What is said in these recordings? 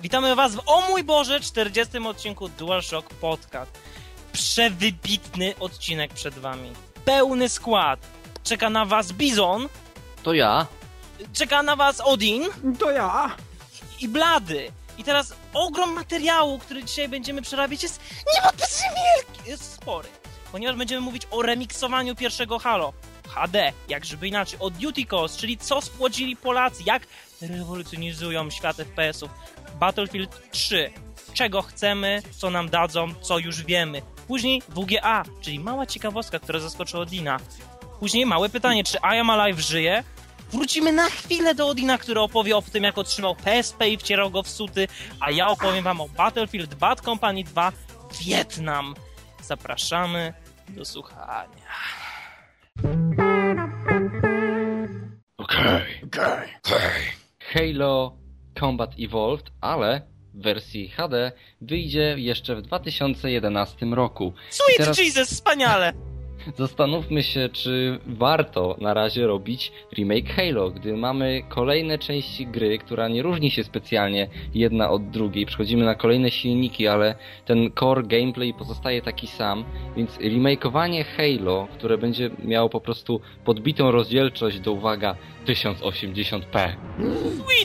Witamy Was w, o mój Boże, 40. odcinku DualShock Podcast. Przewybitny odcinek przed Wami. Pełny skład. Czeka na Was Bizon, To ja. czeka na Was Odin To ja. i Blady. I teraz ogrom materiału, który dzisiaj będziemy przerabiać jest niewątpliwie wielki, jest spory. Ponieważ będziemy mówić o remiksowaniu pierwszego Halo. HD, jak żeby inaczej, o Duty Calls, czyli co spłodzili Polacy, jak rewolucjonizują świat FPS-ów. Battlefield 3, czego chcemy, co nam dadzą, co już wiemy. Później WGA, czyli mała ciekawostka, która zaskoczyła Dina. Później małe pytanie, czy I Am Alive żyje? Wrócimy na chwilę do Odina, który opowie o tym, jak otrzymał PSP i wcierał go w suty, a ja opowiem wam o Battlefield Bad Company 2 Wietnam. Zapraszamy do słuchania. Okej. Halo Combat Evolved, ale w wersji HD wyjdzie jeszcze w 2011 roku. Sweet Teraz- Jesus, wspaniale! Zastanówmy się, czy warto na razie robić remake Halo, gdy mamy kolejne części gry, która nie różni się specjalnie jedna od drugiej. Przechodzimy na kolejne silniki, ale ten core gameplay pozostaje taki sam, więc remakeowanie Halo, które będzie miało po prostu podbitą rozdzielczość do uwaga 1080p.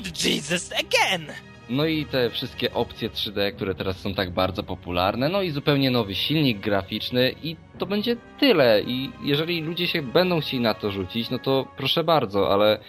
Sweet Jesus, again! No i te wszystkie opcje 3D, które teraz są tak bardzo popularne, no i zupełnie nowy silnik graficzny i to będzie tyle. I jeżeli ludzie się będą chcieli na to rzucić, no to proszę bardzo, ale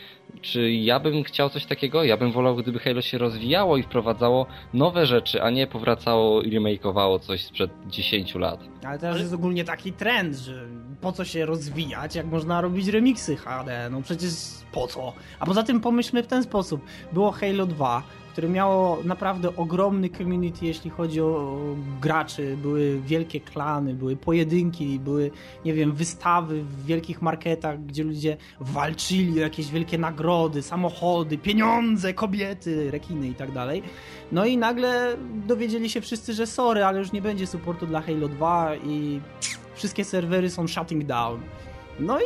czy ja bym chciał coś takiego? Ja bym wolał, gdyby Halo się rozwijało i wprowadzało nowe rzeczy, a nie powracało i remakeowało coś sprzed 10 lat. Ale teraz jest ogólnie taki trend, że po co się rozwijać, jak można robić remiksy HD, no przecież po co? A poza tym pomyślmy w ten sposób. Było Halo 2, które miało naprawdę ogromny community, jeśli chodzi o graczy, były wielkie klany, były pojedynki, były, nie wiem, wystawy w wielkich marketach, gdzie ludzie walczyli o jakieś wielkie nagrody, samochody, pieniądze, kobiety, rekiny i tak dalej. No i nagle dowiedzieli się wszyscy, że sorry, ale już nie będzie supportu dla Halo 2 i wszystkie serwery są shutting down. No i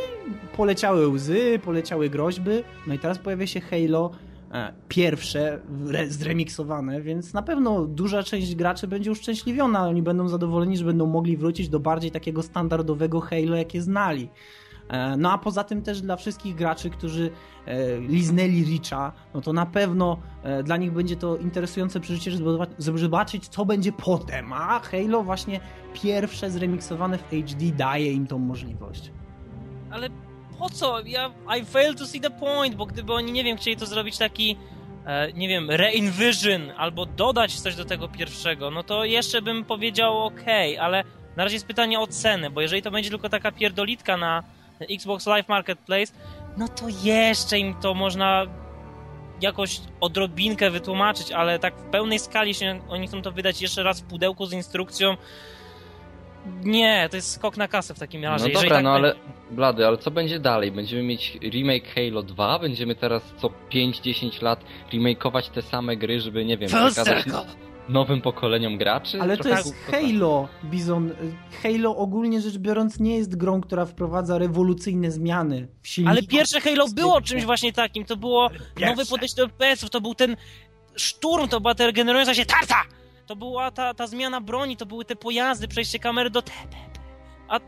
poleciały łzy, poleciały groźby, no i teraz pojawia się Halo pierwsze, re- zremiksowane, więc na pewno duża część graczy będzie uszczęśliwiona, oni będą zadowoleni, że będą mogli wrócić do bardziej takiego standardowego Halo, jakie znali. E, No a poza tym też dla wszystkich graczy, którzy e, liznęli Richa, no to na pewno e, dla nich będzie to interesujące przeżycie, żeby zobaczyć, co będzie potem. A Halo właśnie pierwsze zremiksowane w HD daje im tą możliwość. Ale po co? Ja I fail to see the point, bo gdyby oni, nie wiem, chcieli to zrobić taki, e, nie wiem, re-envision albo dodać coś do tego pierwszego, no to jeszcze bym powiedział okej, ale na razie jest pytanie o cenę, bo jeżeli to będzie tylko taka pierdolitka na Xbox Live Marketplace, no to jeszcze im to można jakoś odrobinkę wytłumaczyć, ale tak w pełnej skali się oni chcą to wydać jeszcze raz w pudełku z instrukcją. Nie, to jest skok na kasę w takim razie. No jeżeli dobra, tak no będzie. ale Blady, ale co będzie dalej? Będziemy mieć remake Halo 2? Będziemy teraz co 5-10 lat remakeować te same gry, żeby, nie wiem, circle. nowym pokoleniom graczy? Ale to Trochę jest głupota. Halo, Bizon. Halo ogólnie rzecz biorąc nie jest grą, która wprowadza rewolucyjne zmiany w silniku. Ale pierwsze Halo było czymś właśnie takim. To było Pierwsze. nowe podejście do FPS-ów, to był ten szturm, to była ta regenerująca się tarta! To była ta, ta zmiana broni, to były te pojazdy, przejście kamery do TPP. A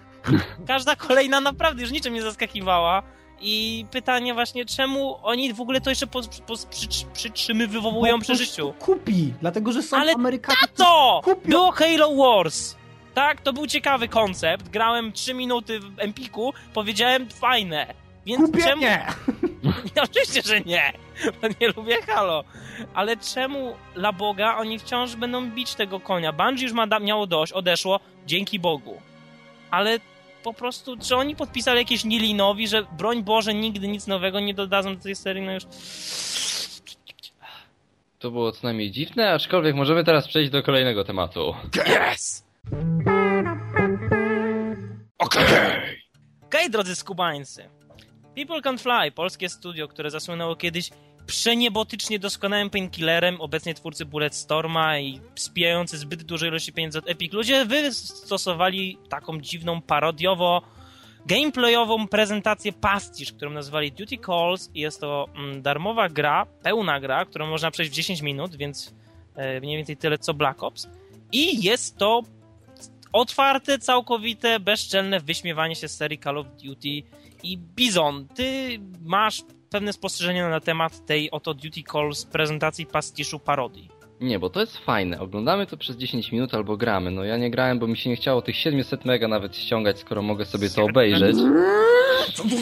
każda kolejna naprawdę już niczym nie zaskakiwała. I pytanie właśnie, czemu oni w ogóle to jeszcze po, po, przy, przytrzymywują przy życiu? Kupi, dlatego że są Ale Amerykanie. To! Kupią. Było Halo Wars! Tak, to był ciekawy koncept. Grałem 3 minuty w Empiku, powiedziałem fajne. Więc Kupię czemu... nie! Oczywiście, że nie. Bo nie lubię Halo. Ale czemu dla Boga oni wciąż będą bić tego konia? Bungie już ma, da- miało dość, odeszło, dzięki Bogu. Ale po prostu, czy oni podpisali jakieś Nilinowi, że broń Boże nigdy nic nowego nie dodadzą do tej serii, no już... To było co najmniej dziwne, aczkolwiek możemy teraz przejść do kolejnego tematu. Yes! Okej! Okej, drodzy skubańcy. People Can Fly, polskie studio, które zasłynęło kiedyś przeniebotycznie doskonałym painkillerem, obecnie twórcy Bulletstorma i spijający zbyt duże ilości pieniędzy od Epic. Ludzie wystosowali taką dziwną, parodiowo gameplayową prezentację pastisz, którą nazwali Duty Calls. Jest to mm, darmowa gra, pełna gra, którą można przejść w 10 minut, więc e, mniej więcej tyle co Black Ops. I jest to otwarte, całkowite, bezczelne wyśmiewanie się z serii Call of Duty. I Bizon, ty masz pewne spostrzeżenia na temat tej oto Duty Calls prezentacji pastiszu parodii. Nie, bo to jest fajne. Oglądamy to przez 10 minut albo gramy. No ja nie grałem, bo mi się nie chciało tych 700 mega nawet ściągać, skoro mogę sobie to obejrzeć.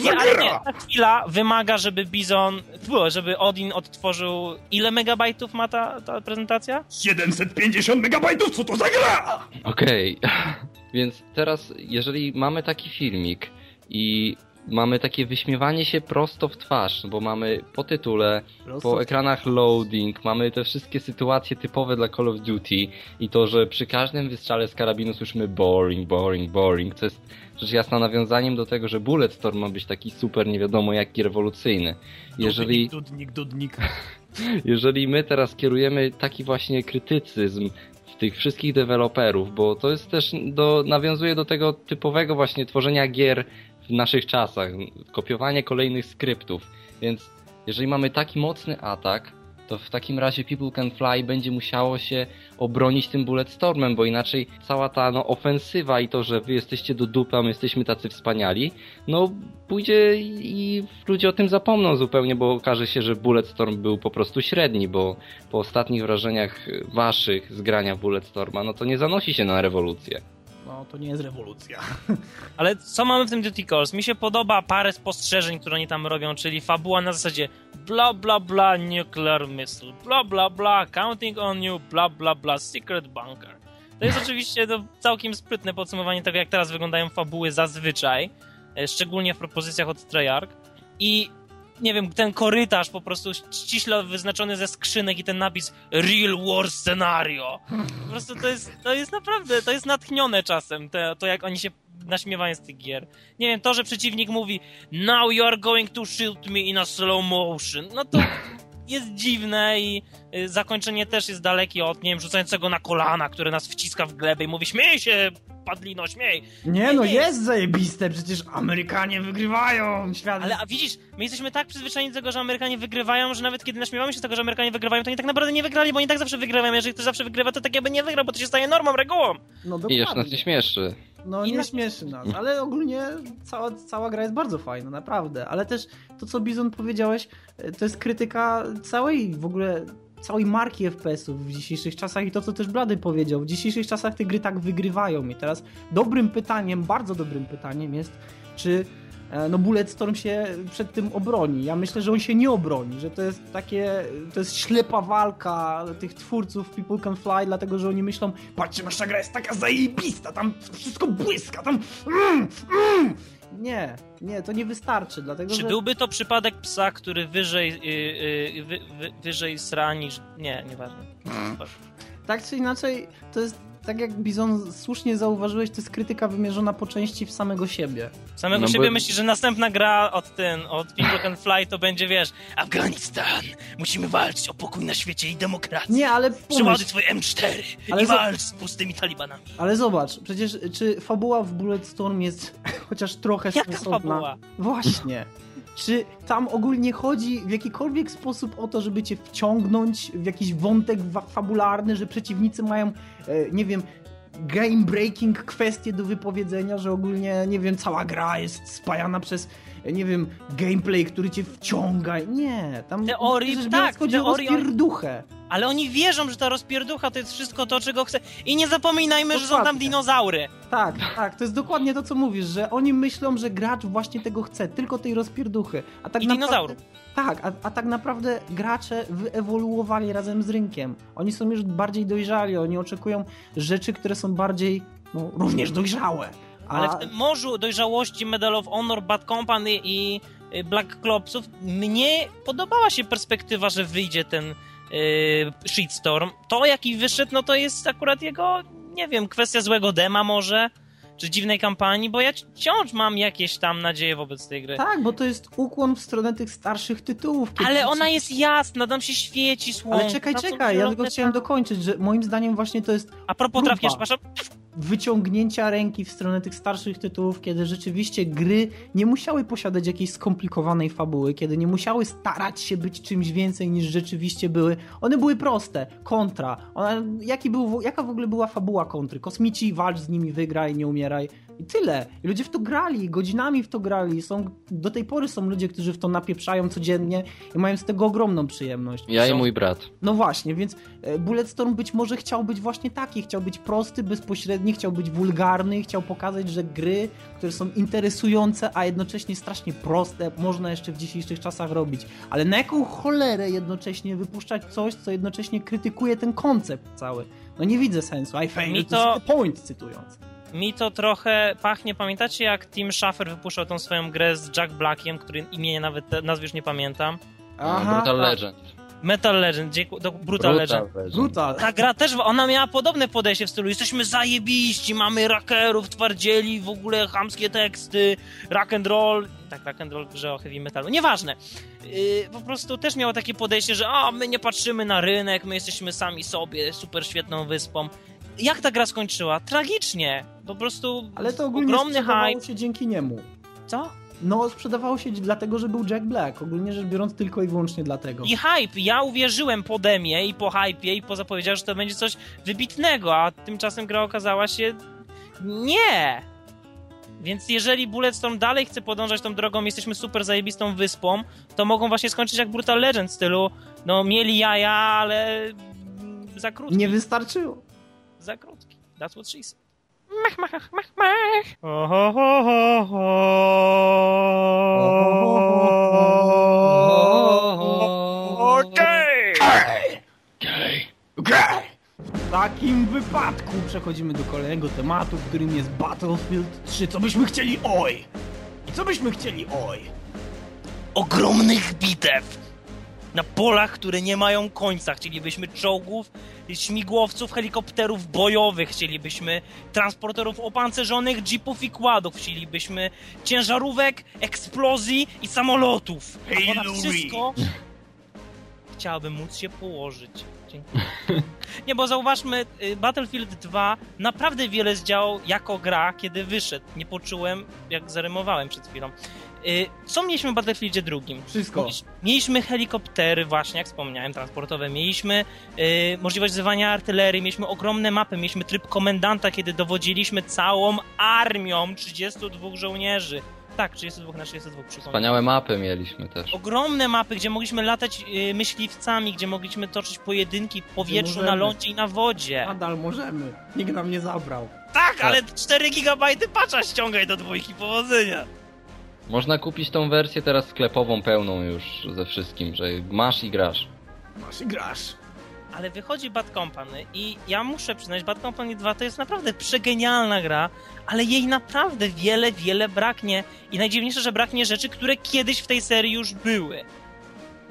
Nie, ale nie, ta chwila wymaga, żeby Bizon, żeby Odin odtworzył... Ile megabajtów ma ta, ta prezentacja? 750 megabajtów, co to za gra? Okej. Więc teraz, jeżeli mamy taki filmik i mamy takie wyśmiewanie się prosto w twarz, bo mamy po tytule, Prosto po ekranach loading, mamy te wszystkie sytuacje typowe dla Call of Duty i to, że przy każdym wystrzale z karabinu słyszymy boring, boring, boring, co jest rzecz jasna nawiązaniem do tego, że Bulletstorm ma być taki super nie wiadomo jaki rewolucyjny. Jeżeli... Dudnik, dudnik. jeżeli my teraz kierujemy taki właśnie krytycyzm w tych wszystkich deweloperów, bo to jest też do, nawiązuje do tego typowego właśnie tworzenia gier w naszych czasach, kopiowanie kolejnych skryptów, więc jeżeli mamy taki mocny atak, to w takim razie People Can Fly będzie musiało się obronić tym Bulletstormem, bo inaczej cała ta no, ofensywa i to, że wy jesteście do dupy, a my jesteśmy tacy wspaniali, no pójdzie i ludzie o tym zapomną zupełnie, bo okaże się, że Bulletstorm był po prostu średni, bo po ostatnich wrażeniach waszych z grania Bulletstorma, no to nie zanosi się na rewolucję. No, to nie jest rewolucja. Ale co mamy w tym Duty Calls? Mi się podoba parę spostrzeżeń, które oni tam robią, czyli fabuła na zasadzie bla bla bla nuclear missile, bla bla bla counting on you, bla bla bla secret bunker. To jest oczywiście to całkiem sprytne podsumowanie tego, jak teraz wyglądają fabuły zazwyczaj, e, szczególnie w propozycjach od Treyarch. I nie wiem, ten korytarz po prostu ściśle wyznaczony ze skrzynek i ten napis Real War Scenario. Po prostu to jest, to jest naprawdę, to jest natchnione czasem, to, to jak oni się naśmiewają z tych gier. Nie wiem, to, że przeciwnik mówi Now you are going to shoot me in a slow motion, no to jest dziwne i y, zakończenie też jest dalekie od, nie wiem, rzucającego na kolana, które nas wciska w glebę i mówi śmiej się, padlino, śmiej. Nie no, nie. jest zajebiste, przecież Amerykanie wygrywają, świat... Ale a widzisz, my jesteśmy tak przyzwyczajeni do tego, że Amerykanie wygrywają, że nawet kiedy naśmiewamy się z tego, że Amerykanie wygrywają, to oni tak naprawdę nie wygrali, bo oni tak zawsze wygrywają. Jeżeli ktoś zawsze wygrywa, to tak jakby nie wygrał, bo to się staje normą, regułą. No I jeszcze nas dokładnie. nie śmieszy. No I nie na- śmieszy nas, ale ogólnie cała, cała gra jest bardzo fajna, naprawdę. Ale też to, co Bizon powiedziałeś, e, to jest krytyka całej w ogóle całej marki FPS-ów w dzisiejszych czasach i to, co też Blady powiedział. W dzisiejszych czasach te gry tak wygrywają i teraz dobrym pytaniem, bardzo dobrym pytaniem jest, czy e, no Bulletstorm się przed tym obroni. Ja myślę, że on się nie obroni, że to jest takie, to jest ślepa walka tych twórców People Can Fly, dlatego, że oni myślą, patrzcie, nasza gra jest taka zajebista, tam wszystko błyska, tam mm, mm. Nie, nie, to nie wystarczy, dlatego, Czy że... byłby to przypadek psa, który wyżej, yy, yy, wy, wy, wyżej sra niż... Nie, nieważne. tak czy inaczej, to jest, tak jak Bizon słusznie zauważyłeś, to jest krytyka wymierzona po części w samego siebie. Samego No bo- siebie myśli, że następna gra od ten, od Can Fly to będzie, wiesz, Afganistan, musimy walczyć o pokój na świecie i demokrację. Nie, ale Przyładuj pomyśl, twoje M4 Ale i za- walcz z pustymi talibanami. ale zobacz, przecież czy fabuła w Bulletstorm jest chociaż trochę Jaka sensowna? fabuła? Właśnie. Czy tam ogólnie chodzi w jakikolwiek sposób o to, żeby cię wciągnąć w jakiś wątek fabularny, że przeciwnicy mają, e, nie wiem, game breaking kwestie do wypowiedzenia, że ogólnie, nie wiem, cała gra jest spajana przez, nie wiem, gameplay, który cię wciąga. Nie, tam Teorii, rzecz tak, chodzi o rozpierduchę. Ale oni wierzą, że ta rozpierducha to jest wszystko to, czego chce. I nie zapominajmy, że są tam Dokładnie. dinozaury. Tak, tak, to jest dokładnie to, co mówisz, że oni myślą, że gracz właśnie tego chce, tylko tej rozpierduchy. A tak I naprawdę, dinozaurów. Tak, a, a tak naprawdę gracze wyewoluowali razem z rynkiem. Oni są już bardziej dojrzali, oni oczekują rzeczy, które są bardziej, no, również dojrzałe. A... Ale w tym morzu dojrzałości Medal of Honor, Bad Company i y, Black Clopsów mnie podobała się perspektywa, że wyjdzie ten yy, shitstorm. To, jaki wyszedł, no to jest akurat jego, nie wiem, kwestia złego dema może, czy dziwnej kampanii, bo ja wciąż mam jakieś tam nadzieje wobec tej gry. Tak, bo to jest ukłon w stronę tych starszych tytułów. Ale ona jest jasna, tam się świeci słońce. Ale czekaj, czekaj, ja tylko chciałem dokończyć, że moim zdaniem właśnie to jest A propos trawki, przepraszam. Wyciągnięcia ręki w stronę tych starszych tytułów, kiedy rzeczywiście gry nie musiały posiadać jakiejś skomplikowanej fabuły, kiedy nie musiały starać się być czymś więcej niż rzeczywiście były. One były proste. Kontra. Ona, jaki był, jaka w ogóle była fabuła kontry? Kosmici, walcz z nimi, wygraj, nie umieraj. I tyle. I ludzie w to grali, godzinami w to grali. Są, do tej pory są ludzie, którzy w to napieprzają codziennie i mają z tego ogromną przyjemność. Ja są... i mój brat. No właśnie, więc e, Bulletstorm być może chciał być właśnie taki. Chciał być prosty, bezpośredni, chciał być wulgarny, chciał pokazać, że gry, które są interesujące, a jednocześnie strasznie proste, można jeszcze w dzisiejszych czasach robić. Ale na jaką cholerę jednocześnie wypuszczać coś, co jednocześnie krytykuje ten koncept cały? No nie widzę sensu. I failed to... point, cytując mi to trochę pachnie. Pamiętacie, jak Tim Schafer wypuszczał tą swoją grę z Jack Blackiem, który imienia nawet nazwy już nie pamiętam? Aha, Brutal Legend. Metal Legend, do Brutal, Brutal Legend. Legend. Brutal. Ta gra też, ona miała podobne podejście w stylu jesteśmy zajebiści, mamy rackerów, twardzieli, w ogóle chamskie teksty, rock and roll, tak rock and roll w grze o heavy metalu, nieważne. Yy, po prostu też miało takie podejście, że a, my nie patrzymy na rynek, my jesteśmy sami sobie, super świetną wyspą jak ta gra skończyła? Tragicznie. Po prostu Ale to ogólnie ogromny sprzedawało hype. się dzięki niemu. Co? No, sprzedawało się dlatego, że był Jack Black. Ogólnie rzecz biorąc, tylko i wyłącznie dlatego. I hype. Ja uwierzyłem po demie i po hypie i po zapowiedziach, że to będzie coś wybitnego, a tymczasem gra okazała się... Nie! Więc jeżeli Bulletstorm dalej chce podążać tą drogą, jesteśmy super zajebistą wyspą, to mogą właśnie skończyć jak Brutal Legend w stylu, no mieli jaja, ale za krótko. Nie wystarczyło za krótki. That's what she said. Mach, mach, mach, mach. Oh, ho, ho. Okej! Okej! W takim wypadku przechodzimy do kolejnego tematu, którym jest Battlefield 3. Co byśmy chcieli oj? I co byśmy chcieli oj? Ogromnych bitew! Na polach, które nie mają końca. Chcielibyśmy czołgów, śmigłowców, helikopterów bojowych, chcielibyśmy transporterów opancerzonych, jeepów i kładów, chcielibyśmy ciężarówek, eksplozji i samolotów. A ponad wszystko chciałabym móc się położyć. Dziękuję. Nie, bo zauważmy, y, Battlefield 2 naprawdę wiele zdziałał jako gra, kiedy wyszedł. Nie poczułem, jak zarymowałem przed chwilą. Y, co mieliśmy w Battlefieldzie drugim? Wszystko. Mieliśmy helikoptery, właśnie jak wspomniałem, transportowe. Mieliśmy y, możliwość wzywania artylerii, mieliśmy ogromne mapy, mieliśmy tryb komendanta, kiedy dowodziliśmy całą armią 32 żołnierzy. Tak, 32 na 32 przypomnę. Wspaniałe mapy mieliśmy też. Ogromne mapy, gdzie mogliśmy latać y, myśliwcami, gdzie mogliśmy toczyć pojedynki w powietrzu, na lądzie i na wodzie. Nadal możemy. Nikt nam nie zabrał. Tak, tak. ale 4 gigabajty patcha ściągaj do dwójki, powodzenia. Można kupić tą wersję teraz sklepową pełną już ze wszystkim, że masz i grasz. Masz i grasz. Ale wychodzi Bad Company i ja muszę przyznać, Bad Company 2 to jest naprawdę przegenialna gra, ale jej naprawdę wiele, wiele braknie. I najdziwniejsze, że braknie rzeczy, które kiedyś w tej serii już były.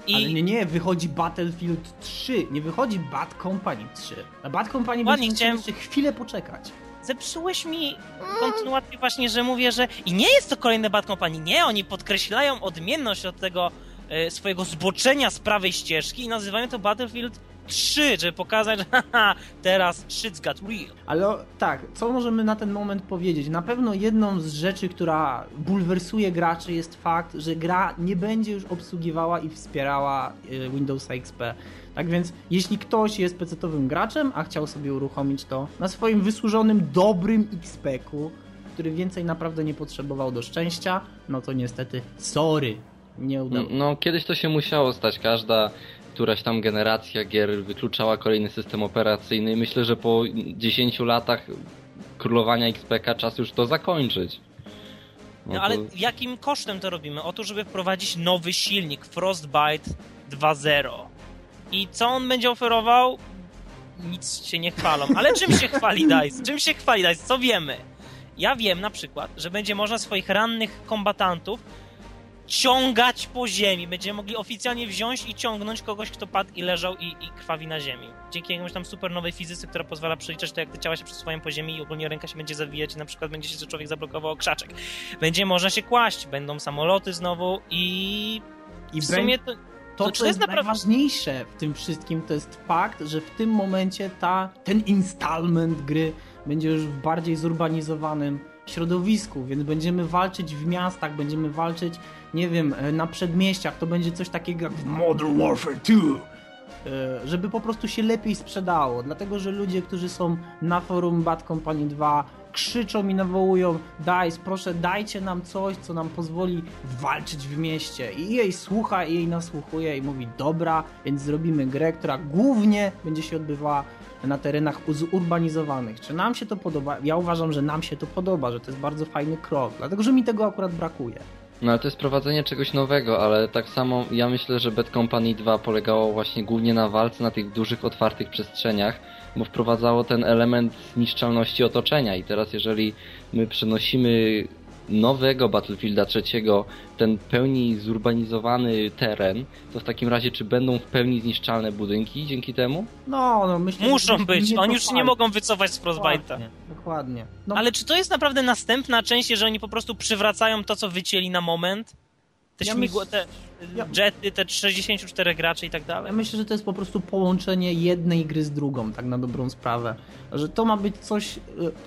I... Ale nie, nie, wychodzi Battlefield 3, nie wychodzi Bad Company 3. Na Bad Company Ładnie, chciałem... jeszcze chwilę poczekać zepsułeś mi kontynuację właśnie, że mówię, że i nie jest to kolejny Bad Company, nie, oni podkreślają odmienność od tego e, swojego zboczenia z prawej ścieżki i nazywają to Battlefield 3, żeby pokazać, że haha, teraz shit's got real. Ale tak, co możemy na ten moment powiedzieć? Na pewno jedną z rzeczy, która bulwersuje graczy jest fakt, że gra nie będzie już obsługiwała i wspierała e, Windows XP. Tak więc, jeśli ktoś jest PC-owym graczem, a chciał sobie uruchomić to na swoim wysłużonym, dobrym XP-ku, który więcej naprawdę nie potrzebował do szczęścia, no to niestety, sorry, nie udało. No, no kiedyś to się musiało stać. Każda któraś tam generacja gier wykluczała kolejny system operacyjny i myślę, że po 10 latach królowania XPK czas już to zakończyć. No, no ale jakim kosztem to robimy? Oto, żeby wprowadzić nowy silnik Frostbite 2.0. I co on będzie oferował? Nic się nie chwalą. Ale czym się chwali DICE? Czym się chwali DICE? Co wiemy? Ja wiem na przykład, że będzie można swoich rannych kombatantów ciągać po ziemi. Będziemy mogli oficjalnie wziąć i ciągnąć kogoś, kto padł i leżał i, i krwawi na ziemi. Dzięki jakiemuś tam super nowej fizyce, która pozwala przeliczać to, jak te ciała się przesuwają po ziemi i ogólnie ręka się będzie zawijać i na przykład będzie się człowiek zablokował krzaczek. Będzie można się kłaść, będą samoloty znowu i... I w sumie to to, to, co jest, jest najważniejsze w tym wszystkim, to jest fakt, że w tym momencie ta, ten installment gry będzie już w bardziej zurbanizowanym środowisku, więc będziemy walczyć w miastach, będziemy walczyć, nie wiem, e, na przedmieściach, to będzie coś takiego jak w Modern Warfare 2 e, żeby po prostu się lepiej sprzedało, dlatego że ludzie, którzy są na forum Bad Company 2 krzyczą i nawołują daj, proszę dajcie nam coś, co nam pozwoli walczyć w mieście i jej słucha i jej nasłuchuje i mówi dobra, więc zrobimy grę, która głównie będzie się odbywała na terenach zurbanizowanych. Czy nam się to podoba? Ja uważam, że nam się to podoba, że to jest bardzo fajny krok, dlatego że mi tego akurat brakuje. No ale to jest prowadzenie czegoś nowego, ale tak samo ja myślę, że Bad Company 2 polegało właśnie głównie na walce na tych dużych, otwartych przestrzeniach, bo wprowadzało ten element zniszczalności otoczenia i teraz jeżeli my przenosimy nowego Battlefielda trzeciego, ten pełni zurbanizowany teren, to w takim razie czy będą w pełni zniszczalne budynki dzięki temu? No, no myślę, Muszą że być, oni już nie mogą wycofać z Frostbite'a. Dokładnie. No, Ale czy to jest naprawdę następna część, że oni po prostu przywracają to, co wycięli na moment? Te Ja śmigło, te ja- jety, te 64 graczy i tak dalej. Ja myślę, że to jest po prostu połączenie jednej gry z drugą, tak na dobrą sprawę. Że to ma być coś, y,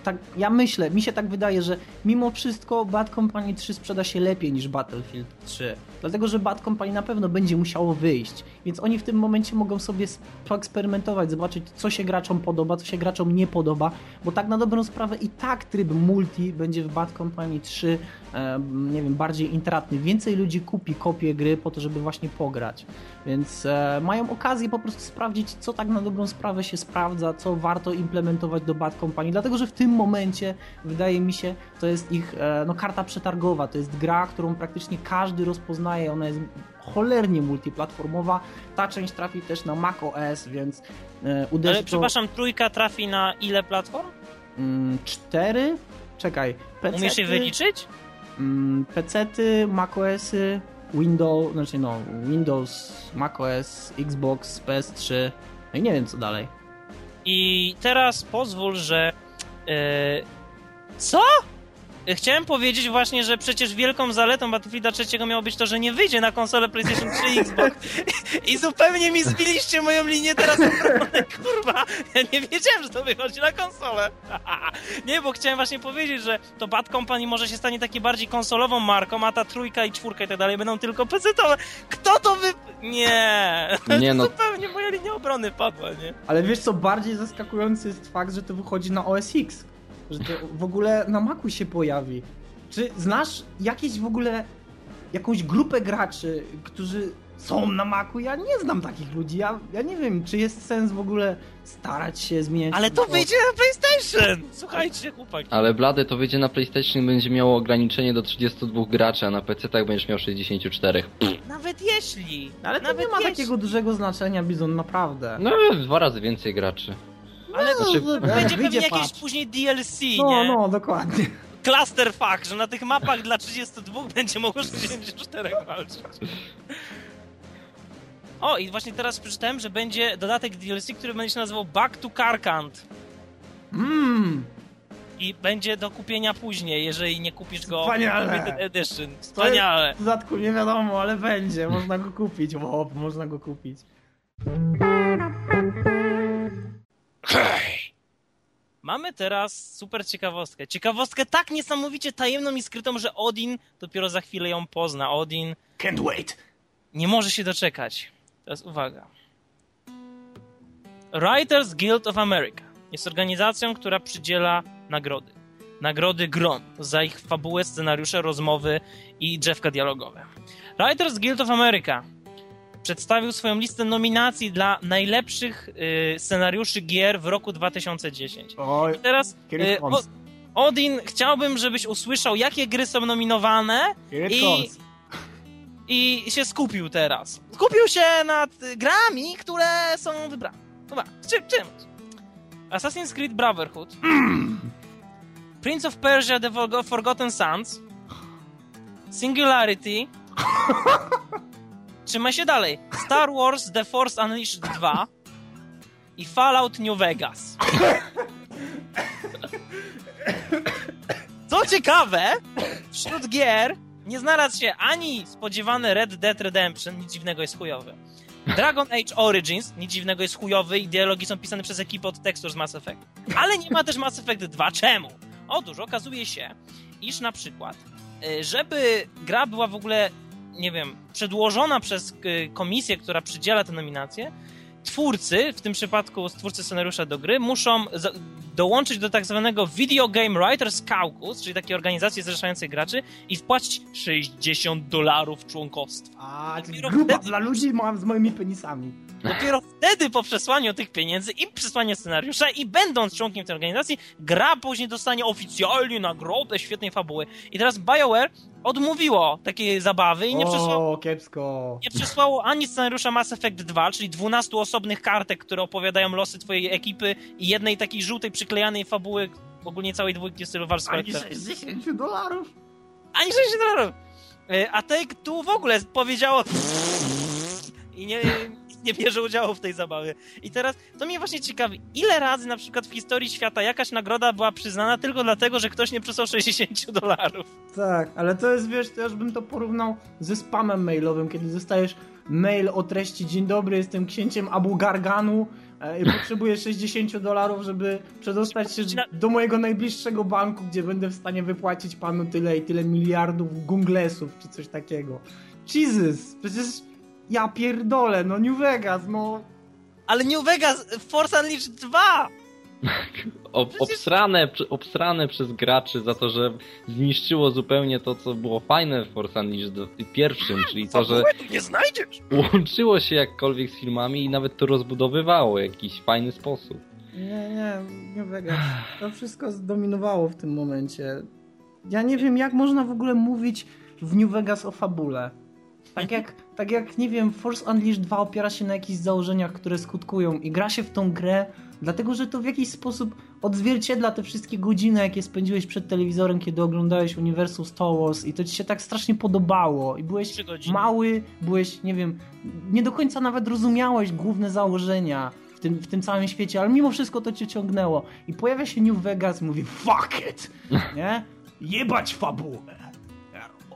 tak, ja myślę, mi się tak wydaje, że mimo wszystko Bad Company 3 sprzeda się lepiej niż Battlefield 3. Dlatego, że Bad Company na pewno będzie musiało wyjść, więc oni w tym momencie mogą sobie sp- poeksperymentować, zobaczyć co się graczom podoba, co się graczom nie podoba, bo tak na dobrą sprawę i tak tryb multi będzie w Bad Company 3, e, nie wiem, bardziej intratny. Więcej ludzi kupi kopię gry po to, żeby właśnie pograć. Więc e, mają okazję po prostu sprawdzić, co tak na dobrą sprawę się sprawdza, co warto implementować do Bad Company. Dlatego, że w tym momencie, wydaje mi się, to jest ich e, no, karta przetargowa. To jest gra, którą praktycznie każdy rozpoznaje. Ona jest cholernie multiplatformowa. Ta część trafi też na Mac OS, więc e, uderzy Ale przepraszam, trójka trafi na ile platform? Mm, cztery? Czekaj. PC-ty, Umiesz je wyliczyć? Mm, PC-ty, macOSy, Windows, znaczy no, Windows, macOS, Xbox, PS3, no i nie wiem co dalej. I teraz pozwól, że. E, co? E, Chciałem powiedzieć właśnie, że przecież wielką zaletą Battlefielda trzeciego miało być to, że nie wyjdzie na konsolę PlayStation 3 i Xbox. I zupełnie mi zbiliście moją linię teraz obronę, kurwa. Ja nie wiedziałem, że to wychodzi na konsolę. nie, bo chciałem właśnie powiedzieć, że to Bad Company może się stanie takie bardziej konsolową marką, a ta trójka i czwórka i tak dalej będą tylko PC-towe. Kto to wy... Nie. Nie, no. Zupełnie moja linia obrony padła, nie? Ale wiesz co, bardziej zaskakujący jest fakt, że to wychodzi na OS X. Że to w ogóle na Macu się pojawi. Czy znasz jakieś w ogóle jakąś grupę graczy, którzy są na Macu? Ja nie znam takich ludzi. Ja, ja nie wiem, czy jest sens w ogóle starać się zmieniać. Ale to wyjdzie na PlayStation! Słuchajcie, chłopaki. Ale blady to wyjdzie na PlayStation i będzie miało ograniczenie do 32 graczy, a na PC tak będziesz miał 64. Nawet jeśli. Ale to Nawet nie ma jeśli. takiego dużego znaczenia, Bizon, naprawdę. No, dwa razy więcej graczy. Ale No, Znaczy, no, będzie pewnie wyjdzie jakieś patch. później DLC, No, nie? no, dokładnie. Clusterfuck, że na tych mapach dla 32 będzie mogło 64 walczyć. O, i właśnie teraz przeczytałem, że będzie dodatek DLC, który będzie się nazywał Back to Karkant. Mmm, I będzie do kupienia później, jeżeli nie kupisz go Wspaniale. w Edition. Wspaniale. w dodatku nie wiadomo, ale będzie, można go kupić. O, można go kupić. Mamy teraz super ciekawostkę. Ciekawostkę tak niesamowicie tajemną i skrytą, że Odin dopiero za chwilę ją pozna. Odin Can't wait. nie może się doczekać. Teraz uwaga. Writers Guild of America jest organizacją, która przydziela nagrody. Nagrody grom za ich fabułę, scenariusze, rozmowy i drzewka dialogowe. Writers Guild of America przedstawił swoją listę nominacji dla najlepszych y, scenariuszy gier w roku 2010. Oj, I teraz y, o. Odin, chciałbym, żebyś usłyszał, jakie gry są nominowane i- i się skupił teraz. Skupił się nad grami, które są wybrane. Dobra, czym? czym? Assassin's Creed Brotherhood, Prince of Persia The Forgo- Forgotten Sands, Singularity, trzymaj się dalej, Star Wars The Force Unleashed 2 i Fallout New Vegas. Co ciekawe, wśród gier nie znalazł się ani spodziewany Red Dead Redemption, nic dziwnego jest chujowy, Dragon Age Origins, nic dziwnego, jest chujowy i dialogi są pisane przez ekipę od tekstów z Mass Effect. Ale nie ma też Mass Effect 2. Czemu? Otóż okazuje się, iż na przykład, y, żeby gra była w ogóle, nie wiem, przedłożona przez y, komisję, która przydziela te nominacje, twórcy, w tym przypadku twórcy scenariusza do gry, muszą dołączyć do tak zwanego Video Game Writers Caucus, czyli takiej organizacji zrzeszającej graczy i wpłacić 60 dolarów członkostwa. A, czyli grupa wtedy... dla ludzi z moimi penisami. Dopiero wtedy po przesłaniu tych pieniędzy i przesłaniu scenariusza i będąc członkiem tej organizacji, gra później dostanie oficjalnie nagrodę świetnej fabuły. I teraz BioWare odmówiło takiej zabawy i nie przesłało, kiepsko. nie przesłało ani scenariusza Mass Effect 2, czyli 12 osobnych kartek, które opowiadają losy twojej ekipy i jednej takiej żółtej przyklejanej fabuły ogólnie całej dwójki stylu Wars Ani 60 dolarów. Ani 60 dolarów. E, a Take Two w ogóle powiedziało i nie, nie bierze udziału w tej zabawie. I teraz to mnie właśnie ciekawi, ile razy na przykład w historii świata jakaś nagroda była przyznana tylko dlatego, że ktoś nie przysłał 60 dolarów. Tak, ale to jest, wiesz, to już bym to porównał ze spamem mailowym, kiedy dostajesz mail o treści Dzień dobry, jestem księciem Abu Garganu i potrzebuję 60 dolarów, żeby przedostać się do mojego najbliższego banku, gdzie będę w stanie wypłacić panu tyle i tyle miliardów gunglesów, czy coś takiego. Jesus, przecież ja pierdolę, no New Vegas, no. Ale New Vegas, Force Unleashed 2! Ob, obsrane, obsrane przez graczy za to, że zniszczyło zupełnie to, co było fajne w Force Unleashed pierwszym, czyli to, że nie znajdziesz. łączyło się jakkolwiek z filmami i nawet to rozbudowywało w jakiś fajny sposób. Nie, nie, New Vegas. To wszystko zdominowało w tym momencie. Ja nie wiem, jak można w ogóle mówić w New Vegas o fabule. Tak jak, tak jak, nie wiem, Force Unleashed 2 opiera się na jakichś założeniach, które skutkują i gra się w tą grę, dlatego że to w jakiś sposób odzwierciedla te wszystkie godziny, jakie spędziłeś przed telewizorem, kiedy oglądałeś uniwersum Star Wars i to ci się tak strasznie podobało. I byłeś mały, byłeś, nie wiem, nie do końca nawet rozumiałeś główne założenia w tym, w tym całym świecie, ale mimo wszystko to cię ciągnęło. I pojawia się New Vegas i mówi fuck it, nie? Jebać fabułę.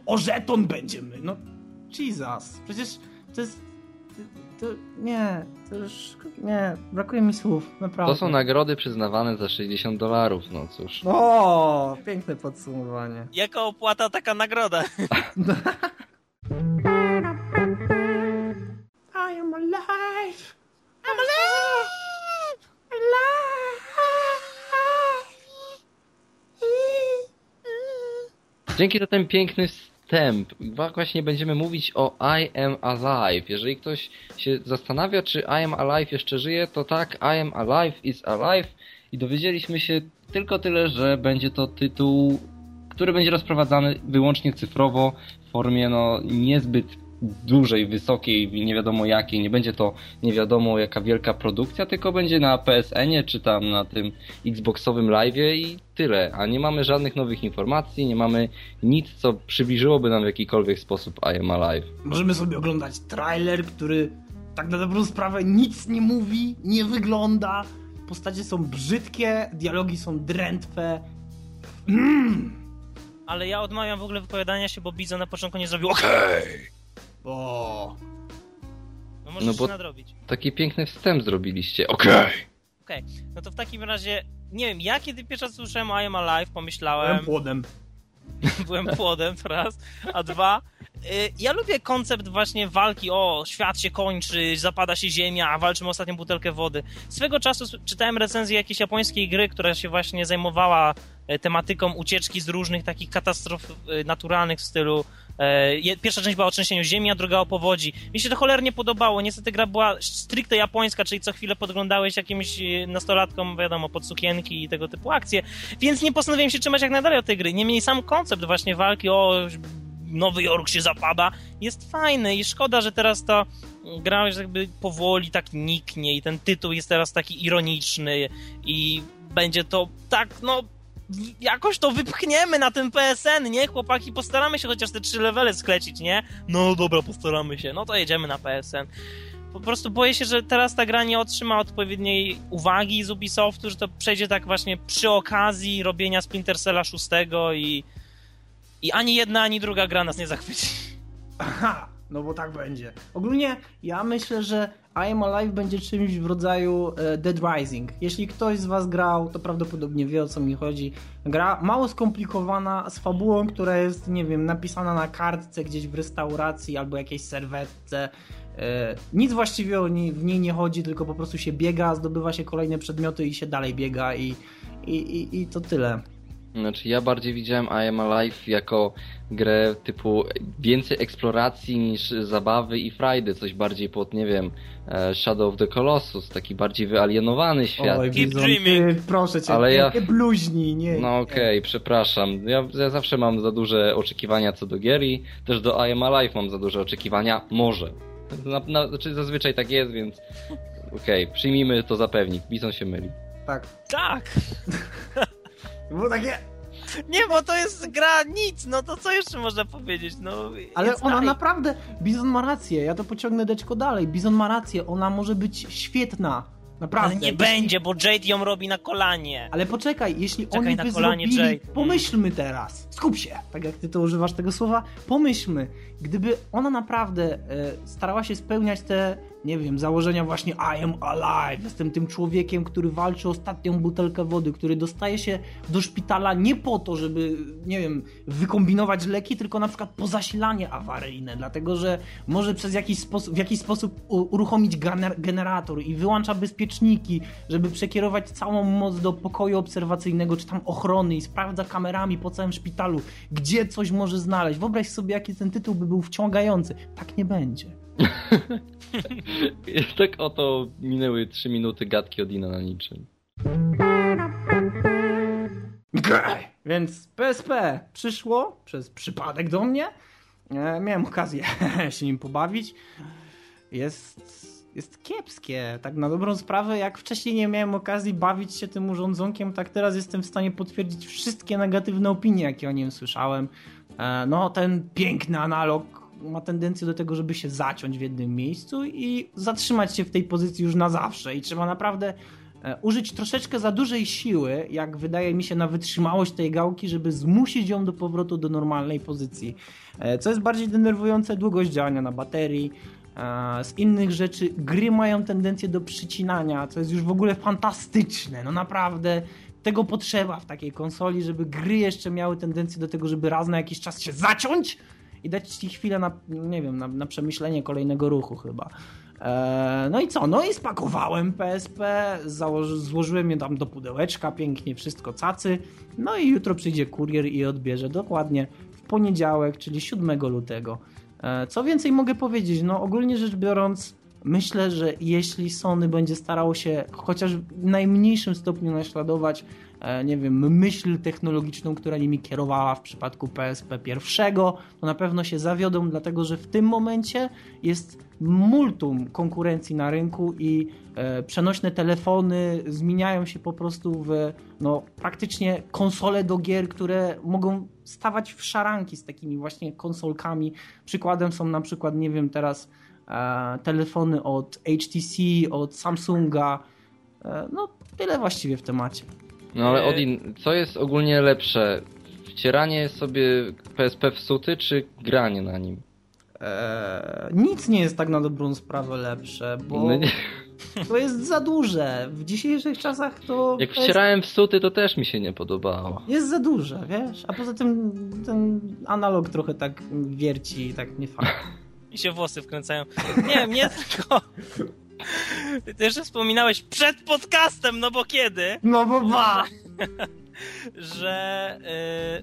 O żeton będziemy, no Jesus, przecież to jest... To, nie, to już... Nie, brakuje mi słów, naprawdę. To są nagrody przyznawane za 60 dolarów, no cóż. O, piękne podsumowanie. Jaka opłata, taka nagroda. I am alive! I'm alive! Alive! Dzięki za ten piękny wstęp. Właśnie będziemy mówić o I Am Alive. Jeżeli ktoś się zastanawia, czy I Am Alive jeszcze żyje, to tak, I Am Alive is Alive i dowiedzieliśmy się tylko tyle, że będzie to tytuł, który będzie rozprowadzany wyłącznie cyfrowo w formie no niezbyt dużej, wysokiej, nie wiadomo jakiej, nie będzie to nie wiadomo jaka wielka produkcja, tylko będzie na PSN-ie czy tam na tym Xboxowym live'ie i tyle. A nie mamy żadnych nowych informacji, nie mamy nic, co przybliżyłoby nam w jakikolwiek sposób I Am Alive. Możemy sobie oglądać trailer, który tak na dobrą sprawę nic nie mówi, nie wygląda, postacie są brzydkie, dialogi są drętwe. Mm. Ale ja odmawiam w ogóle wypowiadania się, bo Bizo na początku nie zrobił okej. Okay. O. No możesz no bo nadrobić. Taki piękny wstęp zrobiliście. Okej. Okay. Okej, okay. no to w takim razie, nie wiem, ja kiedy pierwszy raz słyszałem I am alive, pomyślałem... Byłem płodem. Byłem płodem, to raz. A dwa, y, ja lubię koncept właśnie walki, o, świat się kończy, zapada się ziemia, a walczymy o ostatnią butelkę wody. Swego czasu czytałem recenzję jakiejś japońskiej gry, która się właśnie zajmowała tematyką ucieczki z różnych takich katastrof e, naturalnych w stylu E, pierwsza część była o trzęsieniu ziemi, a druga o powodzi. Mi się to cholernie podobało. Niestety gra była stricte japońska, czyli co chwilę podglądałeś jakimś e, nastolatkom, wiadomo, pod sukienki i tego typu akcje, więc nie postanowiłem się trzymać jak najdalej od tej gry. Niemniej sam koncept właśnie walki o Nowy Jork się zapada jest fajny i szkoda, że teraz to gra jakby powoli tak niknie i ten tytuł jest teraz taki ironiczny i będzie to tak, no jakoś to wypchniemy na ten PSN, nie? Chłopaki, postaramy się chociaż te trzy levely sklecić, nie? No dobra, postaramy się. No to jedziemy na PSN. Po prostu boję się, że teraz ta gra nie otrzyma odpowiedniej uwagi z Ubisoftu, że to przejdzie tak właśnie przy okazji robienia Splinter Cella 6 i, i ani jedna, ani druga gra nas nie zachwyci. Aha, No bo tak będzie. Ogólnie ja myślę, że I Am Alive będzie czymś w rodzaju e, Dead Rising. Jeśli ktoś z was grał, to prawdopodobnie wie o co mi chodzi. Gra mało skomplikowana, z fabułą, która jest, nie wiem, napisana na kartce gdzieś w restauracji albo jakiejś serwetce. E, nic właściwie w niej nie chodzi, tylko po prostu się biega, zdobywa się kolejne przedmioty i się dalej biega i, i, i, i to tyle. Znaczy ja bardziej widziałem I Am Alive jako grę typu więcej eksploracji niż zabawy i frajdy, coś bardziej pod, nie wiem, e, Shadow of the Colossus, taki bardziej wyalienowany świat. Oj, Keep dreaming. Proszę cię, Ale ja... nie bluźnij, nie. No okej, okay, przepraszam. Ja, ja, zawsze mam za duże oczekiwania co do gier i też do I Am Alive mam za duże oczekiwania. Może. Na, na, znaczy zazwyczaj tak jest, więc okej, okay, przyjmijmy to za pewnik. Bizon się myli. Tak. Tak! Było takie... Nie, bo to jest gra nic, no to co jeszcze można powiedzieć? No, Ale ona naprawdę, Bizon ma rację, ja to pociągnę deczko dalej. Bizon ma rację, ona może być świetna. Naprawdę. Ale nie będzie, bo Jade ją robi na kolanie. Ale poczekaj, jeśli Czekaj oni by kolanie, zrobili... Jade. Pomyślmy teraz, skup się, tak jak ty to używasz tego słowa, pomyślmy, gdyby ona naprawdę e, starała się spełniać te nie wiem, założenia właśnie I am alive, jestem tym człowiekiem, który walczy o ostatnią butelkę wody, który dostaje się do szpitala nie po to, żeby, nie wiem, wykombinować leki, tylko na przykład po zasilanie awaryjne, dlatego że może przez jakiś sposób, w jakiś sposób uruchomić generator i wyłącza bezpieczniki, żeby przekierować całą moc do pokoju obserwacyjnego, czy tam ochrony i sprawdza kamerami po całym szpitalu, gdzie coś może znaleźć. Wyobraź sobie, jaki ten tytuł by był wciągający. Tak nie będzie. tak oto minęły 3 minuty gadki od Ina na niczym. Więc PSP przyszło przez przypadek do mnie. E, miałem okazję się nim pobawić. Jest, jest kiepskie. Tak na dobrą sprawę, jak wcześniej nie miałem okazji bawić się tym urządzonkiem, tak teraz jestem w stanie potwierdzić wszystkie negatywne opinie, jakie o nim słyszałem. E, no, ten piękny analog ma tendencję do tego, żeby się zaciąć w jednym miejscu i zatrzymać się w tej pozycji już na zawsze i trzeba naprawdę e, użyć troszeczkę za dużej siły, jak wydaje mi się, na wytrzymałość tej gałki, żeby zmusić ją do powrotu do normalnej pozycji. E, co jest bardziej denerwujące, długość działania na baterii. E, z innych rzeczy, gry mają tendencję do przycinania, co jest już w ogóle fantastyczne. No naprawdę, tego potrzeba w takiej konsoli, żeby gry jeszcze miały tendencję do tego, żeby raz na jakiś czas się zaciąć, i dać ci chwilę na, nie wiem, na, na przemyślenie kolejnego ruchu chyba. E, no i co? No i spakowałem PSP, złożyłem je tam do pudełeczka, pięknie wszystko cacy. No i jutro przyjdzie kurier i odbierze dokładnie w poniedziałek, czyli 7 lutego. E, co więcej mogę powiedzieć? No ogólnie rzecz biorąc, myślę, że jeśli Sony będzie starało się chociaż w najmniejszym stopniu naśladować E, nie wiem, myśl technologiczną, która nimi kierowała w przypadku PSP pierwszego, to na pewno się zawiodą, dlatego że w tym momencie jest multum konkurencji na rynku i e, przenośne telefony zmieniają się po prostu w no, praktycznie konsole do gier, które mogą stawać w szaranki z takimi właśnie konsolkami. Przykładem są na przykład, nie wiem, teraz telefony od HTC, od Samsunga. E, no, tyle właściwie w temacie. No ale Odin, co jest ogólnie lepsze? Wcieranie sobie PSP w suty, czy granie na nim? Eee, nic nie jest tak na dobrą sprawę lepsze, bo no to jest za duże. W dzisiejszych czasach to... Jak wcierałem w suty, to też mi się nie podobało. Jest za duże, wiesz? A poza tym ten analog trochę tak wierci, tak nie fajnie. I się włosy wkręcają. Nie, mnie tylko... Ty jeszcze wspominałeś przed podcastem, no bo kiedy? No bo ba! że...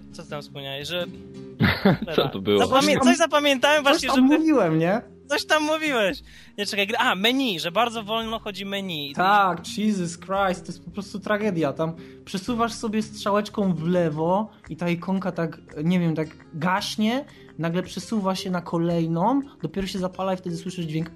Yy, co ty tam wspomniałeś? Że... Co to było? Zapamię coś zapamiętałem właśnie, coś tam że... mówiłem, nie? Coś tam mówiłeś. Nie, czekaj, a, menu, że bardzo wolno chodzi menu. Tak, Jesus Christ, to jest po prostu tragedia. Tam przesuwasz sobie strzałeczką w lewo i ta ikonka tak, nie wiem, tak gaśnie, nagle przesuwa się na kolejną, dopiero się zapala i wtedy słyszysz dźwięk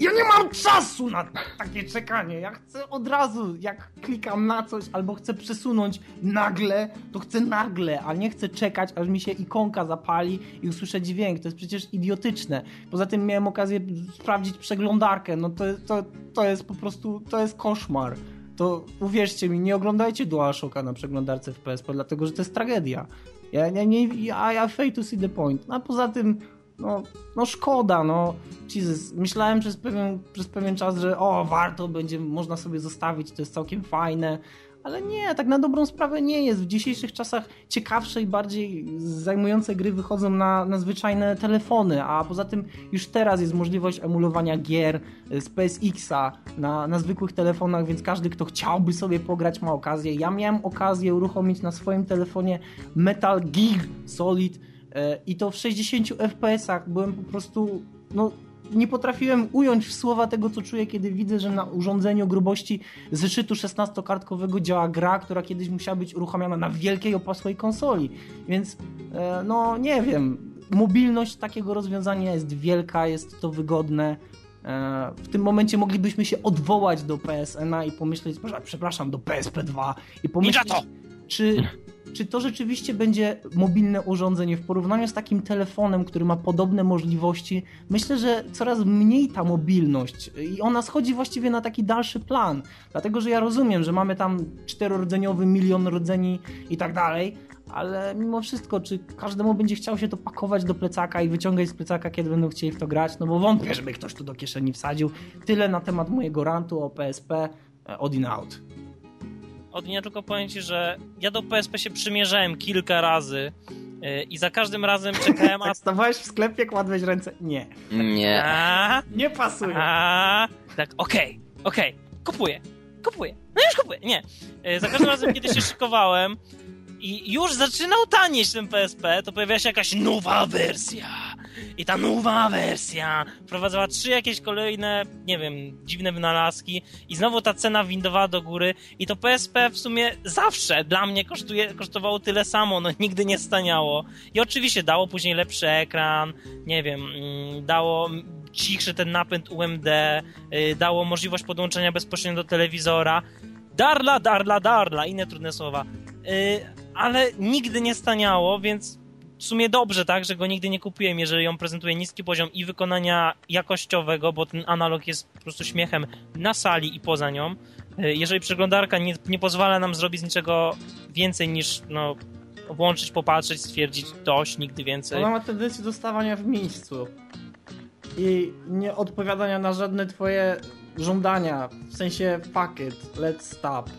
ja nie mam czasu na takie czekanie. Ja chcę od razu, jak klikam na coś albo chcę przesunąć nagle, to chcę nagle, a nie chcę czekać, aż mi się ikonka zapali i usłyszę dźwięk. To jest przecież idiotyczne. Poza tym miałem okazję sprawdzić przeglądarkę. No to, to, to jest po prostu, to jest koszmar. To uwierzcie mi, nie oglądajcie DualShocka na przeglądarce w PSP, dlatego że to jest tragedia. Ja, ja nie, ja, ja fail to see the point. A poza tym no, no szkoda, no. Jesus, myślałem przez pewien, przez pewien czas, że o, warto będzie, można sobie zostawić, to jest całkiem fajne, ale nie, tak na dobrą sprawę nie jest. W dzisiejszych czasach ciekawsze i bardziej zajmujące gry wychodzą na, na zwyczajne telefony, a poza tym już teraz jest możliwość emulowania gier z PSX-a na, na zwykłych telefonach, więc każdy, kto chciałby sobie pograć, ma okazję. Ja miałem okazję uruchomić na swoim telefonie Metal Gear Solid e, i to w 60 FPS-ach. Byłem po prostu, no nie potrafiłem ująć w słowa tego, co czuję, kiedy widzę, że na urządzeniu grubości zeszytu 16-kartkowego działa gra, która kiedyś musiała być uruchamiana na wielkiej opasłej konsoli. Więc, e, no nie wiem, mobilność takiego rozwiązania jest wielka, jest to wygodne. E, w tym momencie moglibyśmy się odwołać do PSN-a i pomyśleć, przepraszam, do PSP2 i pomyśleć, czy czy to rzeczywiście będzie mobilne urządzenie w porównaniu z takim telefonem, który ma podobne możliwości? Myślę, że coraz mniej ta mobilność i ona schodzi właściwie na taki dalszy plan. Dlatego, że ja rozumiem, że mamy tam czterorodzeniowy milion rodzeni i tak dalej, ale mimo wszystko, czy każdemu będzie chciał się to pakować do plecaka i wyciągać z plecaka, kiedy będą chcieli w to grać? No bo wątpię, żeby ktoś tu do kieszeni wsadził. Tyle na temat mojego rantu o PSP. E, od in out. Od nie tylko powiem ci, że ja do PSP się przymierzałem kilka razy yy, i za każdym razem czekałem... a... Stawałeś w sklepie, kładłeś ręce? Nie. Nie. A, nie pasuje. A, tak, okej, okay, okej, okay. kupuję, kupuję. No już kupuję, nie. Yy, za każdym razem, kiedy się szykowałem i już zaczynał tanieść ten PSP, to pojawiła się jakaś nowa wersja i ta nowa wersja wprowadzała trzy jakieś kolejne, nie wiem, dziwne wynalazki i znowu ta cena windowała do góry i to PSP w sumie zawsze dla mnie kosztuje, kosztowało tyle samo, no nigdy nie staniało. I oczywiście dało później lepszy ekran, nie wiem, mm, dało cichszy ten napęd UMD, y, dało możliwość podłączenia bezpośrednio do telewizora. Darla, darla, darla, inne trudne słowa. Y, ale nigdy nie staniało, więc w sumie dobrze, tak, że go nigdy nie kupiłem, jeżeli on prezentuje niski poziom i wykonania jakościowego, bo ten analog jest po prostu śmiechem na sali i poza nią. Y, jeżeli przeglądarka nie, nie pozwala nam zrobić niczego więcej niż no, włączyć, popatrzeć, stwierdzić dość, nigdy więcej. Ona ma tendencję do stawania w miejscu i nie odpowiadania na żadne twoje żądania, w sensie fuck it, let's stop.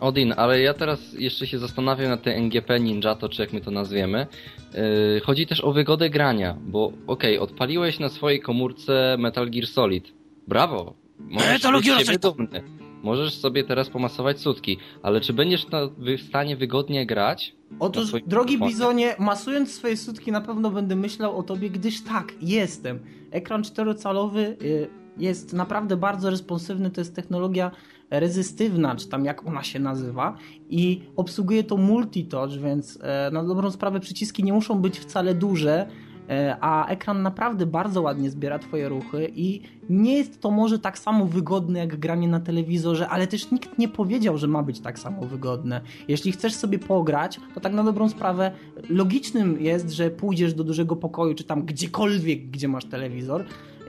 Odin, ale ja teraz jeszcze się zastanawiam nad tym NGP Ninja, to czy jak my to nazwiemy. Yy, chodzi też o wygodę grania, bo okej, okay, odpaliłeś na swojej komórce Metal Gear Solid. Brawo! Możesz Metal Gear Solid! Dumny. Możesz sobie teraz pomasować sutki, ale czy będziesz na, w stanie wygodnie grać? Otóż, drogi telefonie? Bizonie, masując swoje sutki na pewno będę myślał o tobie, gdyż tak, jestem. Ekran 4-calowy y, jest naprawdę bardzo responsywny, to jest technologia rezystywna, czy tam jak ona się nazywa i obsługuje to multitouch, więc e, na dobrą sprawę przyciski nie muszą być wcale duże, e, a ekran naprawdę bardzo ładnie zbiera twoje ruchy i nie jest to może tak samo wygodne jak granie na telewizorze, ale też nikt nie powiedział, że ma być tak samo wygodne. Jeśli chcesz sobie pograć, to tak na dobrą sprawę logicznym jest, że pójdziesz do dużego pokoju, czy tam gdziekolwiek, gdzie masz telewizor,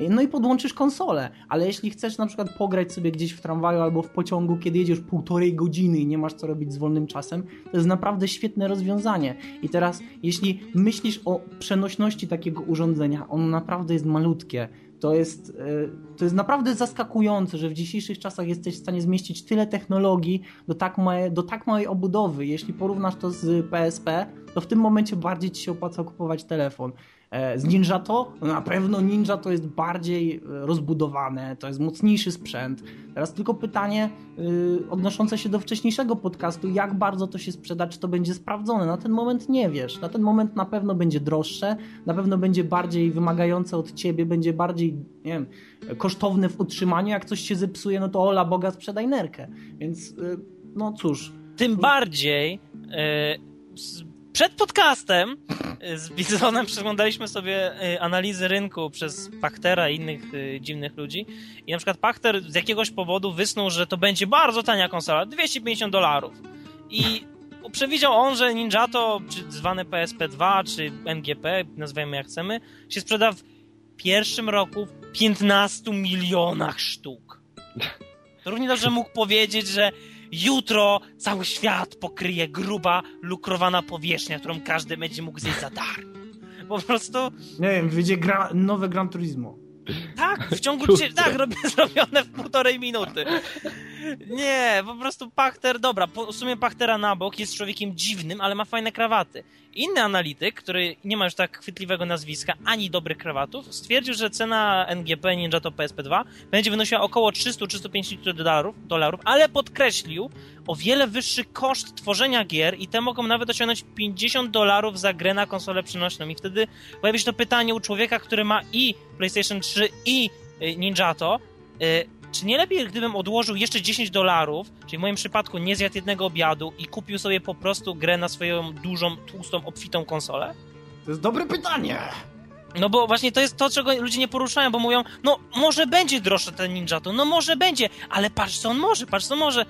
no i podłączysz konsolę, ale jeśli chcesz na przykład pograć sobie gdzieś w tramwaju albo w pociągu, kiedy jedziesz półtorej godziny i nie masz co robić z wolnym czasem, to jest naprawdę świetne rozwiązanie. I teraz, jeśli myślisz o przenośności takiego urządzenia, ono naprawdę jest malutkie. To jest, e, to jest naprawdę zaskakujące, że w dzisiejszych czasach jesteś w stanie zmieścić tyle technologii do tak, małej, do tak małej obudowy. Jeśli porównasz to z PSP, to w tym momencie bardziej ci się opłaca kupować telefon. E, z Ninja to? Na pewno Ninja to jest bardziej e, rozbudowane, to jest mocniejszy sprzęt. Teraz tylko pytanie yy, odnoszące się do wcześniejszego podcastu, jak bardzo to się sprzeda, czy to będzie sprawdzone. Na ten moment nie wiesz. Na ten moment na pewno będzie droższe, na pewno będzie bardziej wymagające od ciebie, będzie bardziej, nie wiem, kosztowne w utrzymaniu. Jak coś się zepsuje, no to ola Boga sprzedaj nerkę. Więc, no cóż. Tym bardziej... Yy przed podcastem y, z Bizonem przeglądaliśmy sobie y, analizy rynku przez Pachtera i innych y, dziwnych ludzi i na przykład Pachter z jakiegoś powodu wysnuł, że to będzie bardzo tania konsola, 250 dolarów. I przewidział on, że Ninjato, czy zwane PSP2, czy MGP, nazwijmy jak chcemy, się sprzeda w pierwszym roku w 15 milionach sztuk. Równie dobrze mógł powiedzieć, że Jutro cały świat pokryje gruba, lukrowana powierzchnia, którą każdy będzie mógł zjeść za darmo. Po prostu... Nie wiem, wyjdzie gra, nowe Gran Turismo. Tak, w ciągu... tak, robię, zrobione w półtorej minuty. Nie, po prostu Pachter, dobra, w sumie Pachtera na bok jest człowiekiem dziwnym, ale ma fajne krawaty. Inny analityk, który nie ma już tak chwytliwego nazwiska, ani dobrych krawatów, stwierdził, że cena NGP Ninja to PSP2 będzie wynosiła około 300-350 dolarów, dolarów, ale podkreślił o wiele wyższy koszt tworzenia gier i te mogą nawet osiągnąć 50 dolarów za grę na konsolę przenośną. I wtedy pojawi się to pytanie u człowieka, który ma i PlayStation 3 i y, Ninjato, y, czy nie lepiej, gdybym odłożył jeszcze 10 dolarów, czyli w moim przypadku nie zjadł jednego obiadu i kupił sobie po prostu grę na swoją dużą, tłustą, obfitą konsolę? To jest dobre pytanie. No bo właśnie to jest to, czego ludzie nie poruszają, bo mówią, no może będzie droższe ten Ninja to, no może będzie, ale patrz co on może, patrz co może.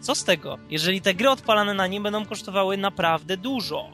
Co z tego, jeżeli te gry odpalane na nim będą kosztowały naprawdę dużo?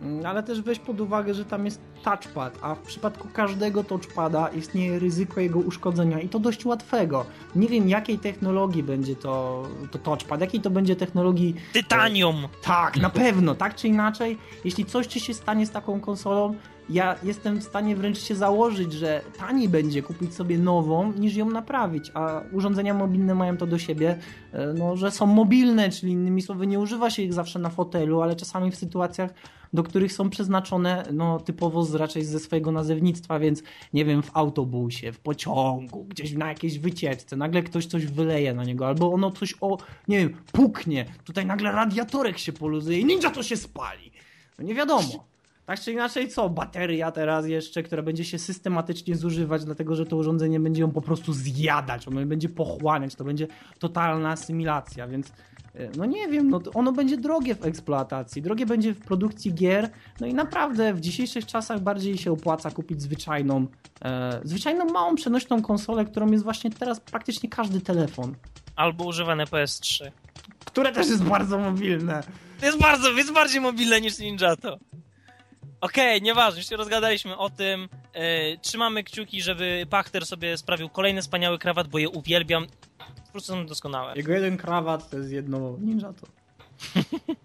Mm, ale też weź pod uwagę, że tam jest touchpad, a w przypadku każdego touchpada istnieje ryzyko jego uszkodzenia i to dość łatwego. Nie wiem jakiej technologii będzie to, to touchpad, jakiej to będzie technologii... Tytanium! E, tak, na pewno, tak czy inaczej. Jeśli coś ci się stanie z taką konsolą, ja jestem w stanie wręcz się założyć, że taniej będzie kupić sobie nową, niż ją naprawić, a urządzenia mobilne mają to do siebie, e, no, że są mobilne, czyli innymi słowy nie używa się ich zawsze na fotelu, ale czasami w sytuacjach do których są przeznaczone no, typowo z, raczej ze swojego nazewnictwa, więc nie wiem, w autobusie, w pociągu, gdzieś na jakiejś wycieczce, nagle ktoś coś wyleje na niego, albo ono coś o, nie wiem, puknie, tutaj nagle radiatorek się poluzuje i ninja to się spali. No nie wiadomo. Tak czy inaczej, co? Bateria teraz jeszcze, która będzie się systematycznie zużywać, dlatego że to urządzenie będzie ją po prostu zjadać, ono będzie pochłaniać, to będzie totalna asymilacja, więc E, no nie wiem, no ono będzie drogie w eksploatacji, drogie będzie w produkcji gier, no i naprawdę w dzisiejszych czasach bardziej się opłaca kupić zwyczajną, e, zwyczajną małą przenośną konsolę, którą jest właśnie teraz praktycznie każdy telefon. Albo używane PS3. Które też jest bardzo mobilne. Jest bardzo, jest bardziej mobilne niż Ninjato. Okej, okay, nieważne, już się rozgadaliśmy o tym. Yy, trzymamy kciuki, żeby Pachter sobie sprawił kolejny wspaniały krawat, bo je uwielbiam. Po prostu są doskonałe. Jego jeden krawat to jest jedno ninja to.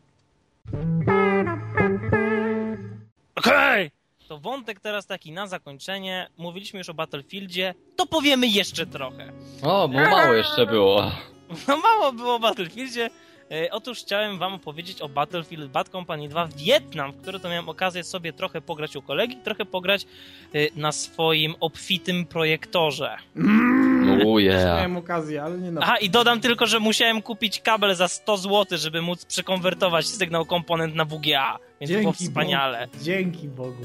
Okej! Okay! To wątek teraz taki na zakończenie. Mówiliśmy już o Battlefieldzie, to powiemy jeszcze trochę. O, bo mało jeszcze było. No mało było o Battlefieldzie. E, otóż chciałem wam opowiedzieć o Battlefield Bad Company 2 Wietnam, w który to miałem okazję sobie trochę pograć u kolegi, trochę pograć e, na swoim obfitym projektorze. Mm, oh yeah. Miałem okazję, ale nie na Aha, i dodam tylko, że musiałem kupić kabel za 100 zł, żeby móc przekonwertować sygnał komponent na WGA, więc Dzięki było wspaniale. Bogu. Dzięki Bogu.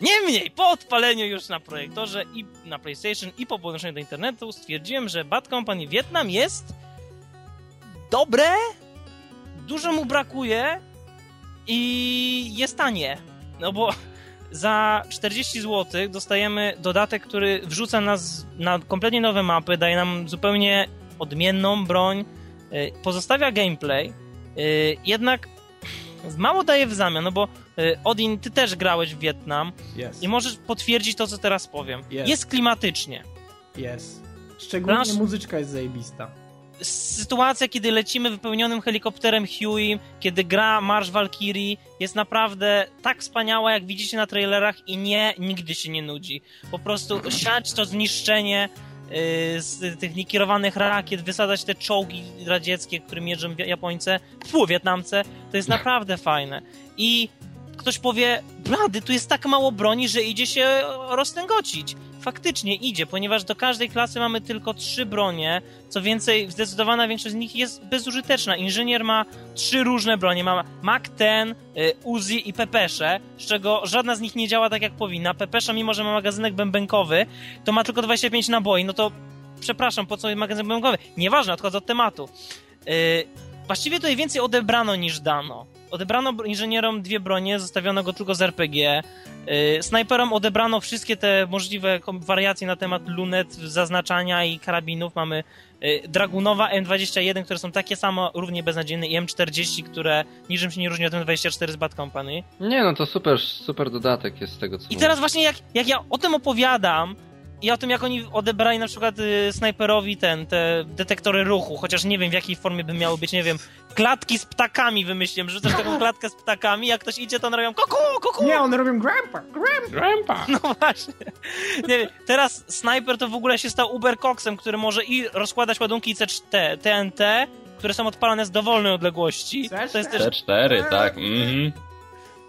Niemniej, po odpaleniu już na projektorze i na PlayStation i po podłączeniu do internetu stwierdziłem, że Bad Company Vietnam jest dobre, dużo mu brakuje i jest tanie. No bo za 40 zł dostajemy dodatek, który wrzuca nas na kompletnie nowe mapy, daje nam zupełnie odmienną broń, y, pozostawia gameplay, y, jednak mało daje w zamian, no bo y, Odin, ty też grałeś w Wietnam yes. i możesz potwierdzić to, co teraz powiem. Yes. Jest klimatycznie. Jest. Szczególnie muzyczka jest zajebista sytuacja, kiedy lecimy wypełnionym helikopterem Huey, kiedy gra Marsz Valkyrie jest naprawdę tak wspaniała, jak widzicie na trailerach i nie, nigdy się nie nudzi. Po prostu siać to zniszczenie yy, z tych niekierowanych rakiet, wysadzać te czołgi radzieckie, którym jeżdżą Japońce, fu, Wietnamce, to jest naprawdę fajne. I ktoś powie, blady, tu jest tak mało broni, że idzie się roztęgocić faktycznie idzie, ponieważ do każdej klasy mamy tylko trzy bronie. Co więcej, zdecydowana większość z nich jest bezużyteczna. Inżynier ma trzy różne bronie. Ma Mac-10, y, Uzi i Pepesze, z czego żadna z nich nie działa tak jak powinna. Pepesza, mimo że ma magazynek bębenkowy, to ma tylko 25 naboi. No to przepraszam, po co magazyn bębenkowy? Nieważne, odchodzę od tematu. Yy, właściwie tutaj więcej odebrano niż dano. Odebrano inżynierom dwie bronie, zostawiono go tylko z RPG. Y, snajperom odebrano wszystkie te możliwe wariacje na temat lunet, zaznaczania i karabinów. Mamy y, Dragunowa M21, które są takie samo, równie beznadziejne i M40, które niczym się nie różni od M24 z Bad Company. Nie no, to super, super dodatek jest z tego, co I teraz właśnie jak, jak ja o tym opowiadam, i o tym, jak oni odebrali na przykład y, snajperowi ten, te detektory ruchu, chociaż nie wiem w jakiej formie by miały być, nie wiem, klatki z ptakami wymyśliłem, rzucasz taką klatkę z ptakami, jak ktoś idzie, to one robią kuku, kuku! Nie, one robią grandpa, grandpa. Grandpa! No właśnie. Nie wiem, teraz snajper to w ogóle się stał Ubercoxem, który może i rozkładać ładunki C4, TNT, które są odpalane z dowolnej odległości. To jest też C4, tak. Mhm.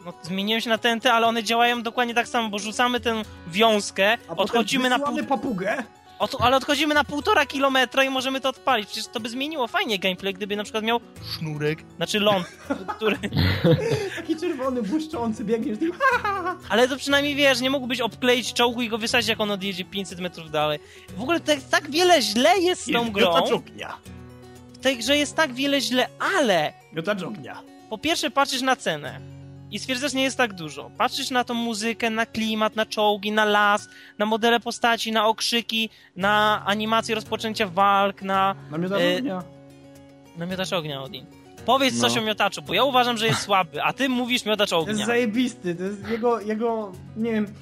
No, zmieniłem się na TNT, ale one działają dokładnie tak samo, bo rzucamy tę wiązkę, A odchodzimy na pół, papugę. od, ale odchodzimy na półtora kilometra i możemy to odpalić. Przecież to by zmieniło fajnie gameplay, gdyby na przykład miał sznurek, znaczy ląd, który... Taki czerwony, błyszczący, biegniesz ha. Ale to przynajmniej wiesz, nie mógłbyś obkleić czołgu i go wysadzić, jak on odjedzie 500 metrów dalej. W ogóle tak, tak wiele źle jest z tą grą. Ognia. W tej grze jest tak wiele źle, ale Miotacz ognia. po pierwsze patrzysz na cenę i stwierdzasz, nie jest tak dużo. Patrzysz na tą muzykę, na klimat, na czołgi, na las, na modele postaci, na okrzyki, na animację rozpoczęcia walk, na Na miotacz E, ognia. na miotacz ognia, Odin. Powiedz No. coś o miotaczu, bo ja uważam, że jest słaby, a ty mówisz miotacz To jest ognia. zajebisty, to jest jego, jego, nie wiem,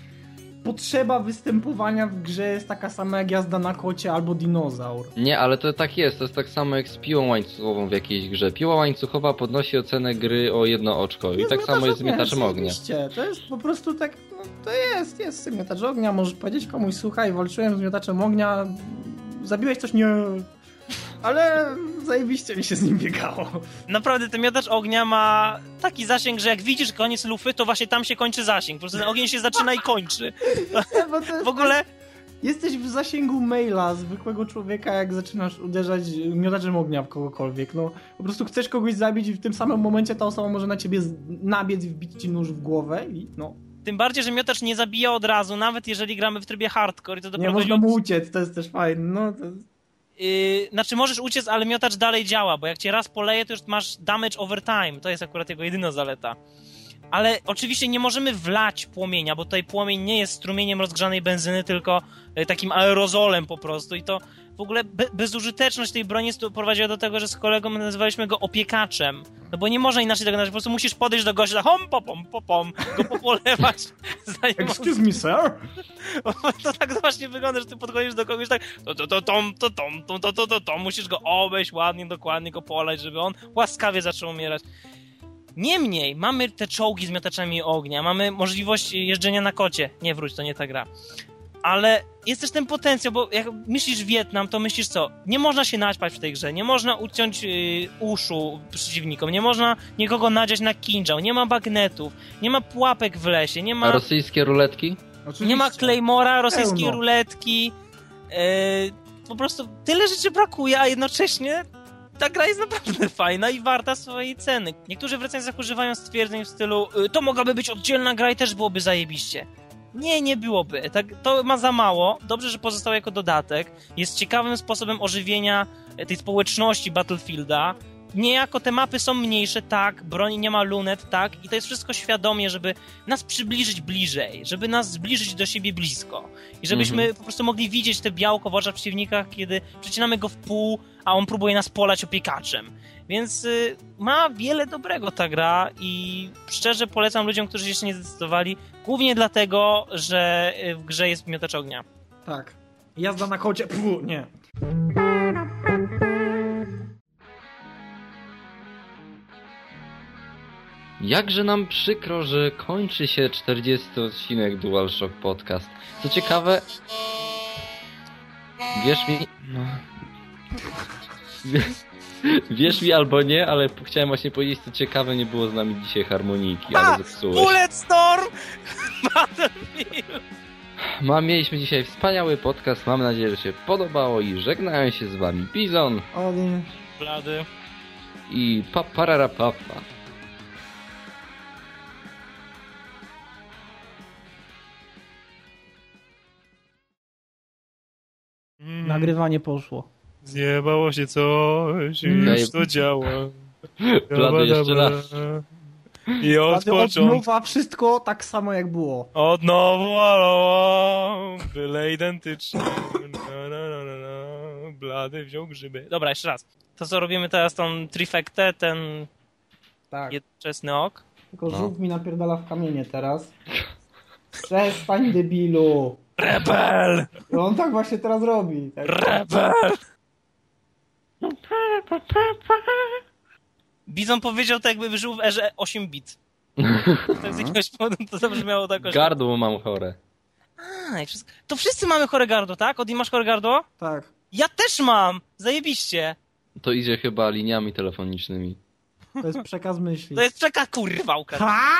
potrzeba występowania w grze jest taka sama jak jazda na kocie albo dinozaur. Nie, ale to tak jest. To jest tak samo jak z piłą łańcuchową w jakiejś grze. Piła łańcuchowa podnosi ocenę gry o jedno oczko. I tak samo jest z miotaczem ognia. Oczywiście, to jest po prostu tak, no, to jest, jest miotacz ognia, możesz powiedzieć komuś, słuchaj, walczyłem z miotaczem ognia, zabiłeś coś, nie... Ale zajebiście mi się z nim biegało. Naprawdę, ten miotacz ognia ma taki zasięg, że jak widzisz koniec lufy, to właśnie tam się kończy zasięg. Po prostu ten ogień się zaczyna i kończy. Nie, W ogóle Jesteś w zasięgu maila zwykłego człowieka, jak zaczynasz uderzać miotaczem ognia w kogokolwiek. No, po prostu chcesz kogoś zabić i w tym samym momencie ta osoba może na ciebie nabiec i wbić ci nóż w głowę i no, Tym bardziej, że miotacz nie zabija od razu, nawet jeżeli gramy w trybie hardcore i to nie można mu uciec, to jest też fajne. No, to jest... Yy, znaczy możesz uciec, ale miotacz dalej działa, bo jak cię raz poleje, to już masz damage over time. To jest akurat jego jedyna zaleta. Ale oczywiście nie możemy wlać płomienia, bo tutaj płomień nie jest strumieniem rozgrzanej benzyny, tylko y, takim aerozolem po prostu i to w ogóle be bezużyteczność tej broni prowadziła do tego, że z kolegą nazywaliśmy go opiekaczem. No bo nie można inaczej tego nazwać, po prostu musisz podejść do gościa, hom, popom, popom, go popolewać. Excuse me, sir? to tak właśnie wygląda, że ty podchodzisz do kogoś tak to to to tom, to tom, to to to to to musisz go obejść ładnie, dokładnie go polać, żeby on łaskawie zaczął umierać. Niemniej, mamy te czołgi z miotaczami ognia, mamy możliwość jeżdżenia na kocie. Nie wróć, to nie ta gra. Ale jest też ten potencjał, bo jak myślisz Wietnam, to myślisz co? Nie można się naćpać w tej grze, nie można uciąć yy, uszu przeciwnikom, nie można nikogo nadziać na kinżał, nie ma bagnetów, nie ma pułapek w lesie, nie A ma... rosyjskie ruletki? Oczywiście. Nie ma Claymora, rosyjskiej Pełno. ruletki. E, po prostu tyle rzeczy brakuje, a jednocześnie ta gra jest naprawdę fajna i warta swojej ceny. Niektórzy w recenzjach używają stwierdzeń w stylu y, to mogłaby być oddzielna gra i też byłoby zajebiście. Nie, nie byłoby. Tak, to ma za mało. Dobrze, że pozostał jako dodatek. Jest ciekawym sposobem ożywienia e, tej społeczności Battlefielda. Niejako te mapy są mniejsze, tak, broni nie ma lunet, tak, i to jest wszystko świadomie, żeby nas przybliżyć bliżej, żeby nas zbliżyć do siebie blisko. I żebyśmy po prostu mogli widzieć te białko w oczach przeciwnika, kiedy przecinamy go w pół, a on próbuje nas polać opiekaczem. Więc y, ma wiele dobrego ta gra i szczerze polecam ludziom, którzy się jeszcze nie zdecydowali, głównie dlatego, że y, w grze jest miotacz ognia. Tak. Jazda na kocie, Pfu, nie. Jakże nam przykro, że kończy się 40 odcinek DualShock Podcast. Co ciekawe... Wierz mi... No. Wierz mi albo nie, ale chciałem właśnie powiedzieć, co ciekawe, nie było z nami dzisiaj harmoniki, A! ale zepsułeś. Bulletstorm! Battlefield! Ma, mieliśmy dzisiaj wspaniały podcast, mam nadzieję, że się podobało i żegnają się z wami Bizon Odin. Blady. i Papararapapa. Nagrywanie poszło. Zjebało się coś i Mm. już to działa. Blady jeszcze raz. I od Od początku. nowa wszystko tak samo jak było. Od nowa, alo, byle identycznie. Na, na, na, na, na. Blady wziął grzyby. Dobra, jeszcze raz. To co robimy teraz, tą trifektę, ten Tak. jednoczesny ok. Tylko No. żółw mi napierdala w kamienie teraz. Przestań debilu. Rebel! No on tak właśnie teraz robi. Tak. Rebel! Bizon powiedział to jakby żył w erze 8 bit. Tak z jakiegoś powodu to zabrzmiało tak. Gardło mam chore. A, wszystko. To wszyscy mamy chore gardło, tak? Odi masz chore gardło? tak. Ja też mam! Zajebiście! To idzie chyba liniami telefonicznymi. To jest przekaz myśli. To jest czeka kurwa ukradł. Ha!